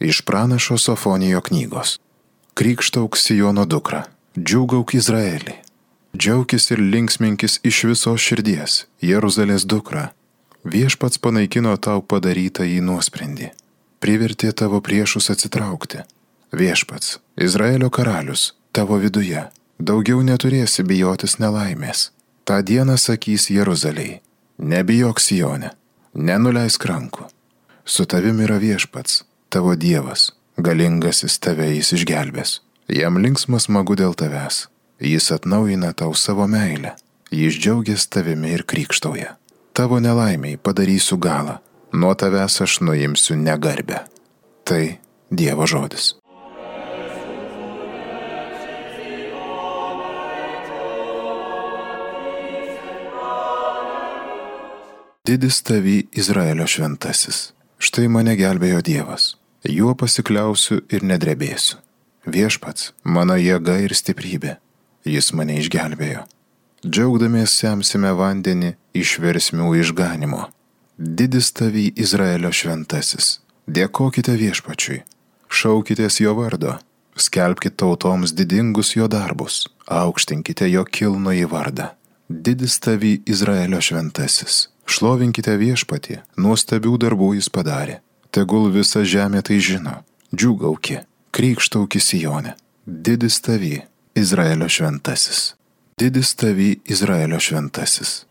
Iš pranašo Sofonijo knygos. Krikštauk Sijono dukra, džiaugauk Izraelį. Džiaukis ir linksminkis iš visos širdies, Jeruzalės dukra. Viešpats panaikino tau padarytą į nuosprendį. Privertė tavo priešus atsitraukti. Viešpats, Izraelio karalius, tavo viduje. Daugiau neturėsi bijotis nelaimės. Ta diena sakys Jeruzalėjai. Nebijok Sijone, nenuleisk rankų. Su tavim yra viešpats, tavo Dievas, galingasis tave jis išgelbės. Jam linksmas smagu dėl tavęs. Jis atnaujina tau savo meilę. Jis džiaugiasi tavimi ir krikštauja. Tavo nelaimiai padarysiu galą. Nuo tavęs aš nuimsiu negarbę. Tai Dievo žodis. Didis tavi Izraelio šventasis. Štai mane gelbėjo Dievas. Juo pasikliausiu ir nedrebėsiu. Viešpats, mano jėga ir stiprybė. Jis mane išgelbėjo. Džiaugdamės semsime vandenį iš versmių išganimo. Didis tavi Izraelio šventasis. Dėkokite viešpačiui. Šaukitės jo vardo. Skelbkite tautoms didingus jo darbus. Aukštinkite jo kilno į vardą. Didis tavi Izraelio šventasis Šlovinkite viešpatį, nuostabių darbų jis padarė. Tegul visa žemė tai žino. Džiūgauki, krikštauki Sijonė. Didis tavi, Izraelio šventasis. Didis tavi, Izraelio šventasis.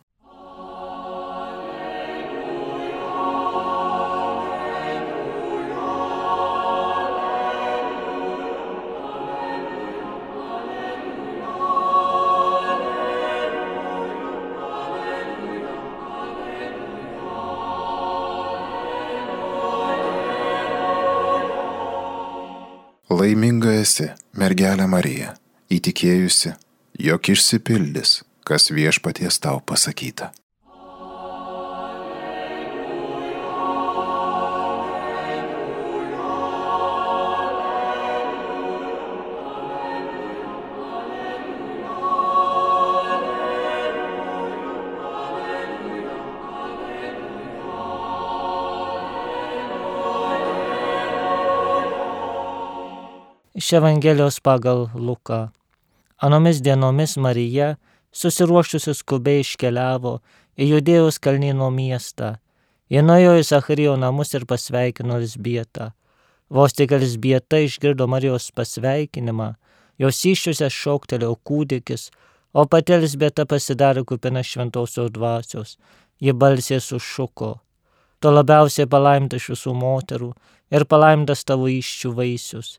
Esi, mergelė Marija, įtikėjusi, jog išsipildys, kas viešpaties tau pasakyta. Iš Evangelijos pagal Luką. Anomis dienomis Marija, susiruošusi skubiai iškeliavo į Judėjos kalnino miestą. Jie nuėjo į Zacharijo namus ir pasveikino Lisbietą. Vos tik Lisbieta išgirdo Marijos pasveikinimą, jos iššiuose šoktelėjo kūdikis, o pati Lisbieta pasidarė kupina šventosios dvasios. Ji balsė sušuko. Tu labiausiai palaimta iš visų moterų ir palaimtas tavo iščių vaisius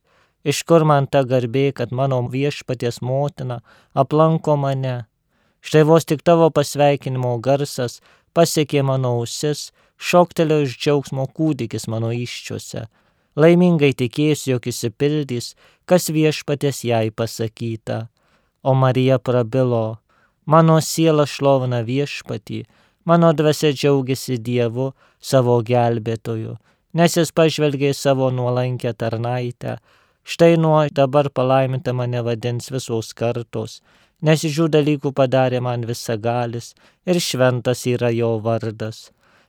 iš kur man ta garbė, kad mano viešpaties motina aplanko mane. Štai vos tik tavo pasveikinimo garsas pasiekė mano ausis, šoktelio iš džiaugsmo kūdikis mano iščiuose. Laimingai tikėsiu, jog įsipildys, kas viešpatės jai pasakyta. O Marija prabilo, mano siela šlovina viešpatį, mano dvasia džiaugiasi Dievu, savo gelbėtoju, nes jis pažvelgė savo nuolankę tarnaitę, Štai nuo dabar palaiminta mane vadins visos kartos, nes iš šių dalykų padarė man visagalis ir šventas yra jo vardas.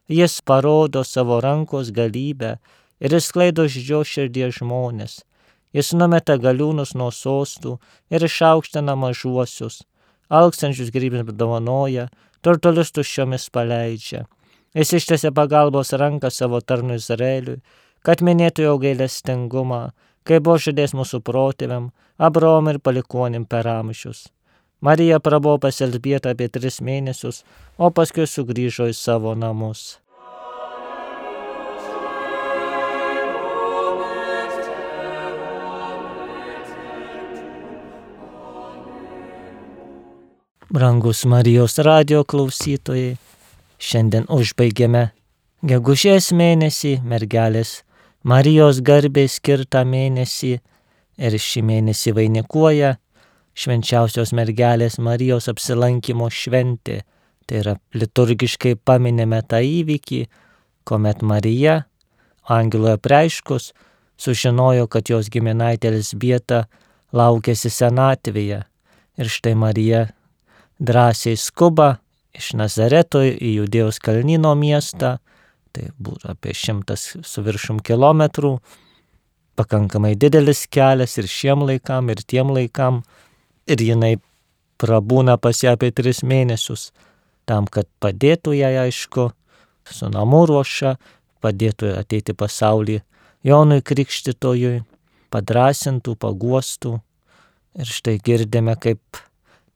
Jis parodo savo rankos galybę ir išsklaido žydžio širdies žmonės. Jis numeta galiūnus nuo sostų ir išaukština mažuosius. Alkstančius grybėms dovanoja, turtulius tuščiomis paleidžia. Jis ištėsi pagalbos ranką savo tarnui Izraeliui, kad minėtų jo gailestingumą kaip buvo žadės mūsų protėviam, Abrom ir palikonim per amžius. Marija prabuvo pas Elzbietą apie tris mėnesius, o paskui sugrįžo į savo namus. Brangus Marijos radio klausytojai, šiandien užbaigėme gegužės mėnesį mergelės Marijos garbė skirtą mėnesį ir šį mėnesį vainikuoja švenčiausios mergelės Marijos apsilankimo šventė. Tai yra liturgiškai paminėme tą įvykį, kuomet Marija, angeloje preiškus, sužinojo, kad jos giminaitė Elsbieta laukėsi senatvėje. Ir štai Marija drąsiai skuba iš Nazareto į Judėjos kalnino miestą tai būtų apie šimtas su viršum kilometrų, pakankamai didelis kelias ir šiem laikam, ir tiem laikam. Ir jinai prabūna pas ją apie tris mėnesius tam, kad padėtų jai, aišku, su namų ruoša, padėtų ateiti pasaulį Jonui Krikštytojui, padrasintų, paguostų. Ir štai girdime kaip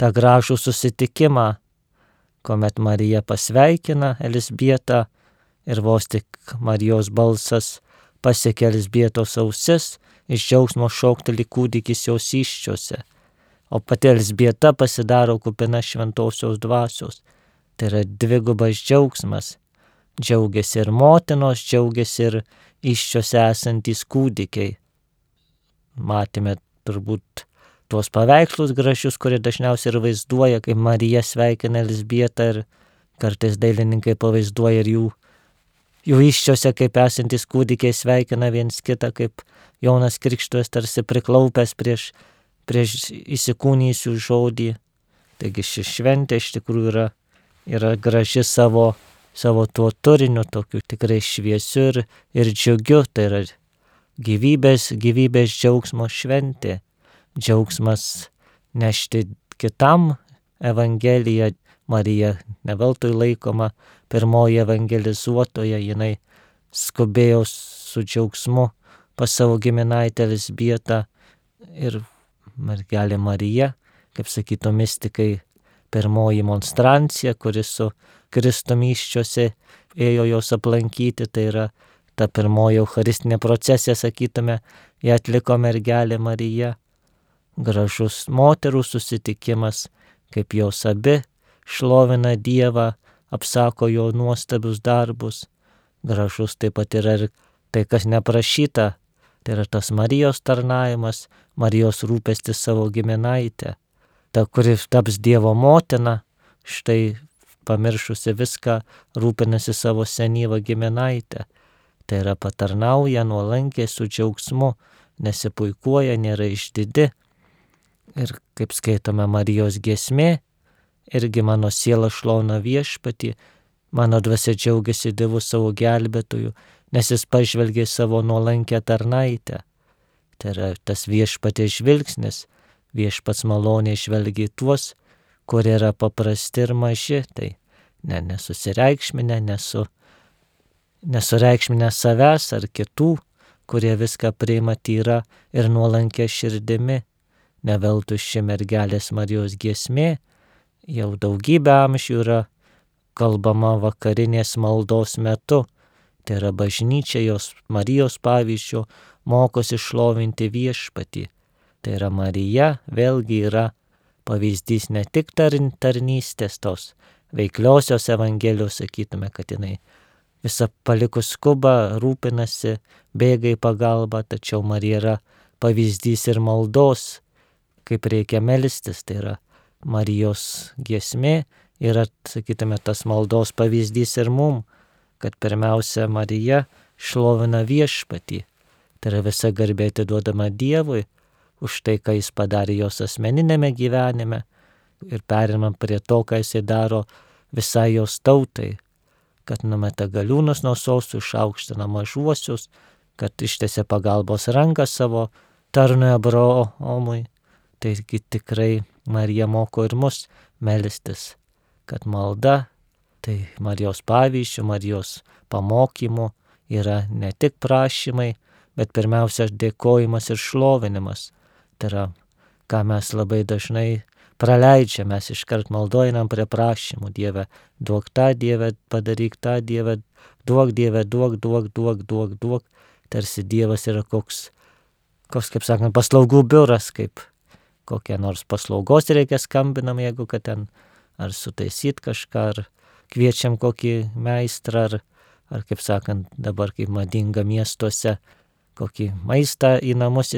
tą gražų susitikimą, kuomet Marija pasveikina Elisbietą ir vos tik Marijos balsas pasiekia Elisbietos ausis, iš džiaugsmo šaukteli kūdikis jos iščiose, o pati Elisbieta pasidaro kupina šventosios dvasios. Tai yra dvigubas džiaugsmas. Džiaugiasi ir motinos, džiaugiasi ir iščiose esantys kūdikiai. Matėme turbūt tuos paveikslus gražius, kurie dažniausiai ir vaizduoja, kaip Marija sveikina Elisbietą ir kartais dailininkai pavaizduoja ir jų, jų iščiose, kaip esantis kūdikiai sveikina viens kitą, kaip Jonas Krikštuos tarsi priklaupęs prieš, prieš įsikūnysių žodį. Taigi ši šventė iš tikrųjų yra, yra graži savo savo tuo turiniu, tokiu tikrai šviesiu ir, ir džiugiu. Tai yra gyvybės, gyvybės džiaugsmo šventė. Džiaugsmas nešti kitam Evangeliją. Marija neveltui laikoma pirmoji evangelizuotoja, jinai skubėjo su džiaugsmu pas savo giminaitę Lisbietą ir mergelė Marija, kaip sakytų mystikai, pirmoji monstrancija, kuris su Kristumyščiuose ėjo jos aplankyti, tai yra ta pirmoji eucharistinė procesija, sakytume, ją atliko mergelė Marija. Gražus moterų susitikimas, kaip jos abi šlovina Dievą, apsako jo nuostabius darbus. Gražus taip pat yra ir tai, kas neprašyta, tai yra tas Marijos tarnavimas, Marijos rūpestis savo giminaitę. Ta, kuri taps Dievo motina, štai pamiršusi viską, rūpinasi savo senyvą giminaitę. Tai yra patarnauja nuolankiai su džiaugsmu, nesipuikuoja, nėra išdidi. Ir kaip skaitome Marijos giesmė, irgi mano siela šlauna viešpati, mano dvasia džiaugiasi Dievu savo gelbėtoju, nes jis pažvelgė savo nuolankę tarnaitę. Tai yra tas viešpatės žvilgsnis, viešpats maloniai žvelgia tuos, kurie yra paprasti ir maži, tai ne, nesusireikšminę, nesu, nesureikšminę savęs ar kitų, kurie viską priima tyra ir nuolankia širdimi. Neveltų ši mergelės Marijos giesmė, jau daugybę amžių yra kalbama vakarinės maldos metu. Tai yra bažnyčia jos Marijos pavyzdžio mokosi šlovinti viešpatį. Tai yra Marija vėlgi yra pavyzdys ne tik tarn, tarnystės tos veikliosios Evangelijos, sakytume, kad jinai visą palikus skubą, rūpinasi, bėga į pagalbą, tačiau Marija yra pavyzdys ir maldos, kaip reikia melstis, tai yra Marijos giesmė yra, sakytume, tas maldos pavyzdys ir mum, kad pirmiausia Marija šlovina viešpatį, tai yra visa garbė atiduodama Dievui, už tai, ką jis padarė jos asmeninėme gyvenime ir perimam prie to, ką jisai daro visai jos tautai, kad numeta galiūnus nuo sostų, išaukština mažuosius, kad ištėse pagalbos ranką savo tarnui Abraomui. Taigi tikrai Marija moko ir mus melstis, kad malda, tai Marijos pavyzdžių, Marijos pamokymų yra ne tik prašymai, bet pirmiausia dėkojimas ir šlovinimas Tai yra, ką mes labai dažnai praleidžiam, mes iškart maldojam prie prašymų, Dieve, duok tą Dievę, padaryk tą Dievę, duok Dievę, duok, duok, duok, duok, duok. Tarsi Dievas yra koks, koks, kaip sakant, paslaugų biuras, kaip kokia nors paslaugos reikia skambinam, jeigu kad ten ar sutaisyt kažką, ar kviečiam kokį meistrą, ar, ar kaip sakant, dabar kaip madinga miestuose kokį maistą į namus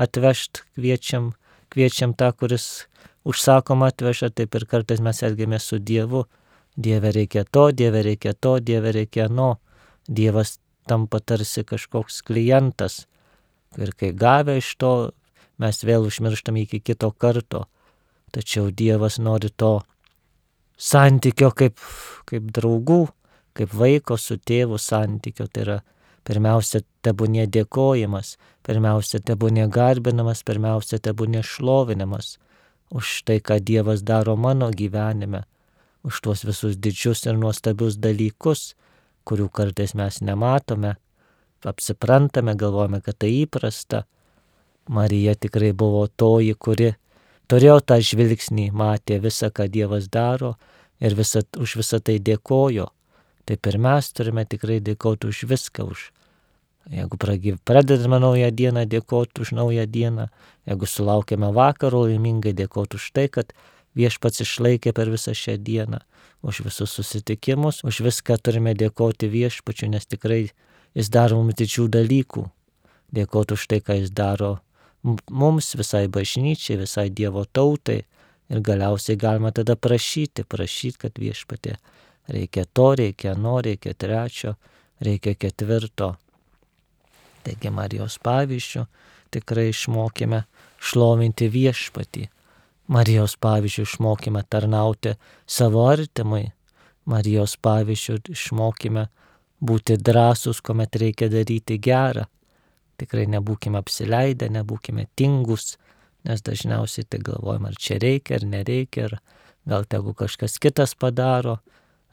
atvežt, kviečiam, kviečiam tą, kuris užsakom atveža, taip ir kartais mes elgiamės su Dievu. Dieve reikia to, Dieve reikia to, Dieve reikia no. Dievas tampa tarsi kažkoks klientas. Ir kai gavę iš to, mes vėl užmirštam iki kito karto. Tačiau Dievas nori to santykio kaip, kaip draugų, kaip vaiko su tėvu santykio. Tai yra Pirmiausia, tebūnė dėkojimas, pirmiausia, tebūnė garbinamas, pirmiausia, tebūnė šlovinimas už tai, ką Dievas daro mano gyvenime, už tuos visus didžius ir nuostabius dalykus, kurių kartais mes nematome, apsiprantame, galvojame, kad tai įprasta. Marija tikrai buvo toji, kuri turėjo tą žvilgsnį, matė visą, ką Dievas daro ir visa, už visą tai dėkojo. Taip ir mes turime tikrai dėkoti už viską, už Jeigu pradedame naują dieną, dėkoti už naują dieną. Jeigu sulaukėme vakaro, laimingai dėkoti už tai, kad viešpats išlaikė per visą šią dieną. Už visus susitikimus, už viską turime dėkoti viešpačiu, nes tikrai jis daro mums didžių dalykų. Dėkoti už tai, ką jis daro mums, visai bažnyčiai, visai Dievo tautai. Ir galiausiai galima tada prašyti, prašyti, kad viešpatė reikia to, reikia no, reikia trečio, reikia ketvirto. Taigi Marijos pavyzdžių tikrai išmokime šlovinti viešpatį. Marijos pavyzdžių išmokime tarnauti savo artimui. Marijos pavyzdžių išmokime būti drąsus, kuomet reikia daryti gerą. Tikrai nebūkime apsileidę, nebūkime tingus, nes dažniausiai tai galvojam, ar čia reikia, ar nereikia, ar gal tegu kažkas kitas padaro.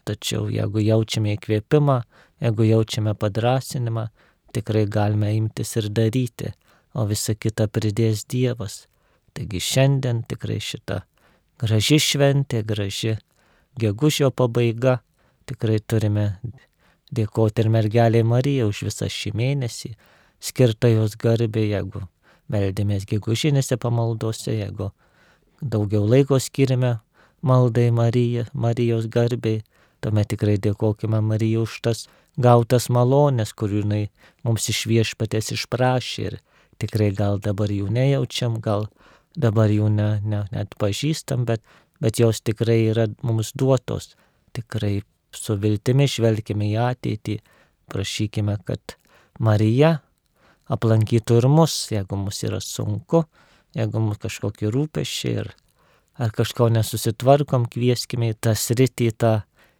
Tačiau jeigu jaučiame įkvėpimą, jeigu jaučiame padrasinimą, tikrai galime imtis ir daryti, o visa kita pridės Dievas. Taigi šiandien tikrai šita graži šventė, graži gegužio pabaiga, tikrai turime dėkoti ir mergeliai Marijai už visą šį mėnesį, skirtą jos garbė, jeigu meldėmės gegužinėse pamaldose, jeigu daugiau laiko skirime maldai Marija, Marijos garbei, tuomet tikrai dėkojame Marijai už tas gautas malonės, kurių jinai mums iš viešpatės išprašė ir tikrai gal dabar jų nejaučiam, gal dabar jų ne, ne, net pažįstam, bet, bet jos tikrai yra mums duotos. Tikrai su viltimi žvelgime į ateitį, prašykime, kad Marija aplankytų ir mus, jeigu mus yra sunku, jeigu mus kažkokie rūpešiai ir ar kažko nesusitvarkom, kvieskime į tą sritį, į tą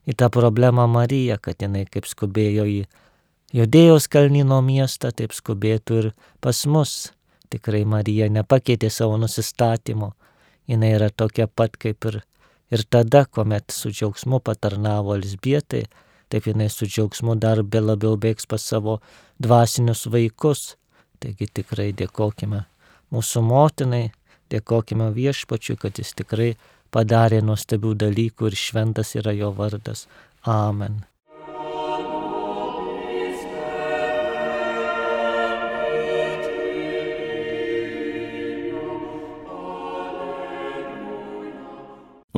į tą problemą Mariją, kad jinai kaip skubėjo į Judėjos kalnino miestą, taip skubėtų ir pas mus. Tikrai Marija nepakeitė savo nusistatymo. Jis yra tokia pat kaip ir, ir tada, kuomet su džiaugsmu patarnavo Elsbietai, taip jinai su džiaugsmu dar be labiau bėgs pas savo dvasinius vaikus. Taigi tikrai dėkojime mūsų motinai, dėkojime viešpačiui, kad jis tikrai padarė nuostabių dalykų ir šventas yra jo vardas. Amen.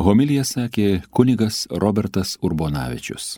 Homilija sakė kunigas Robertas Urbonavičius.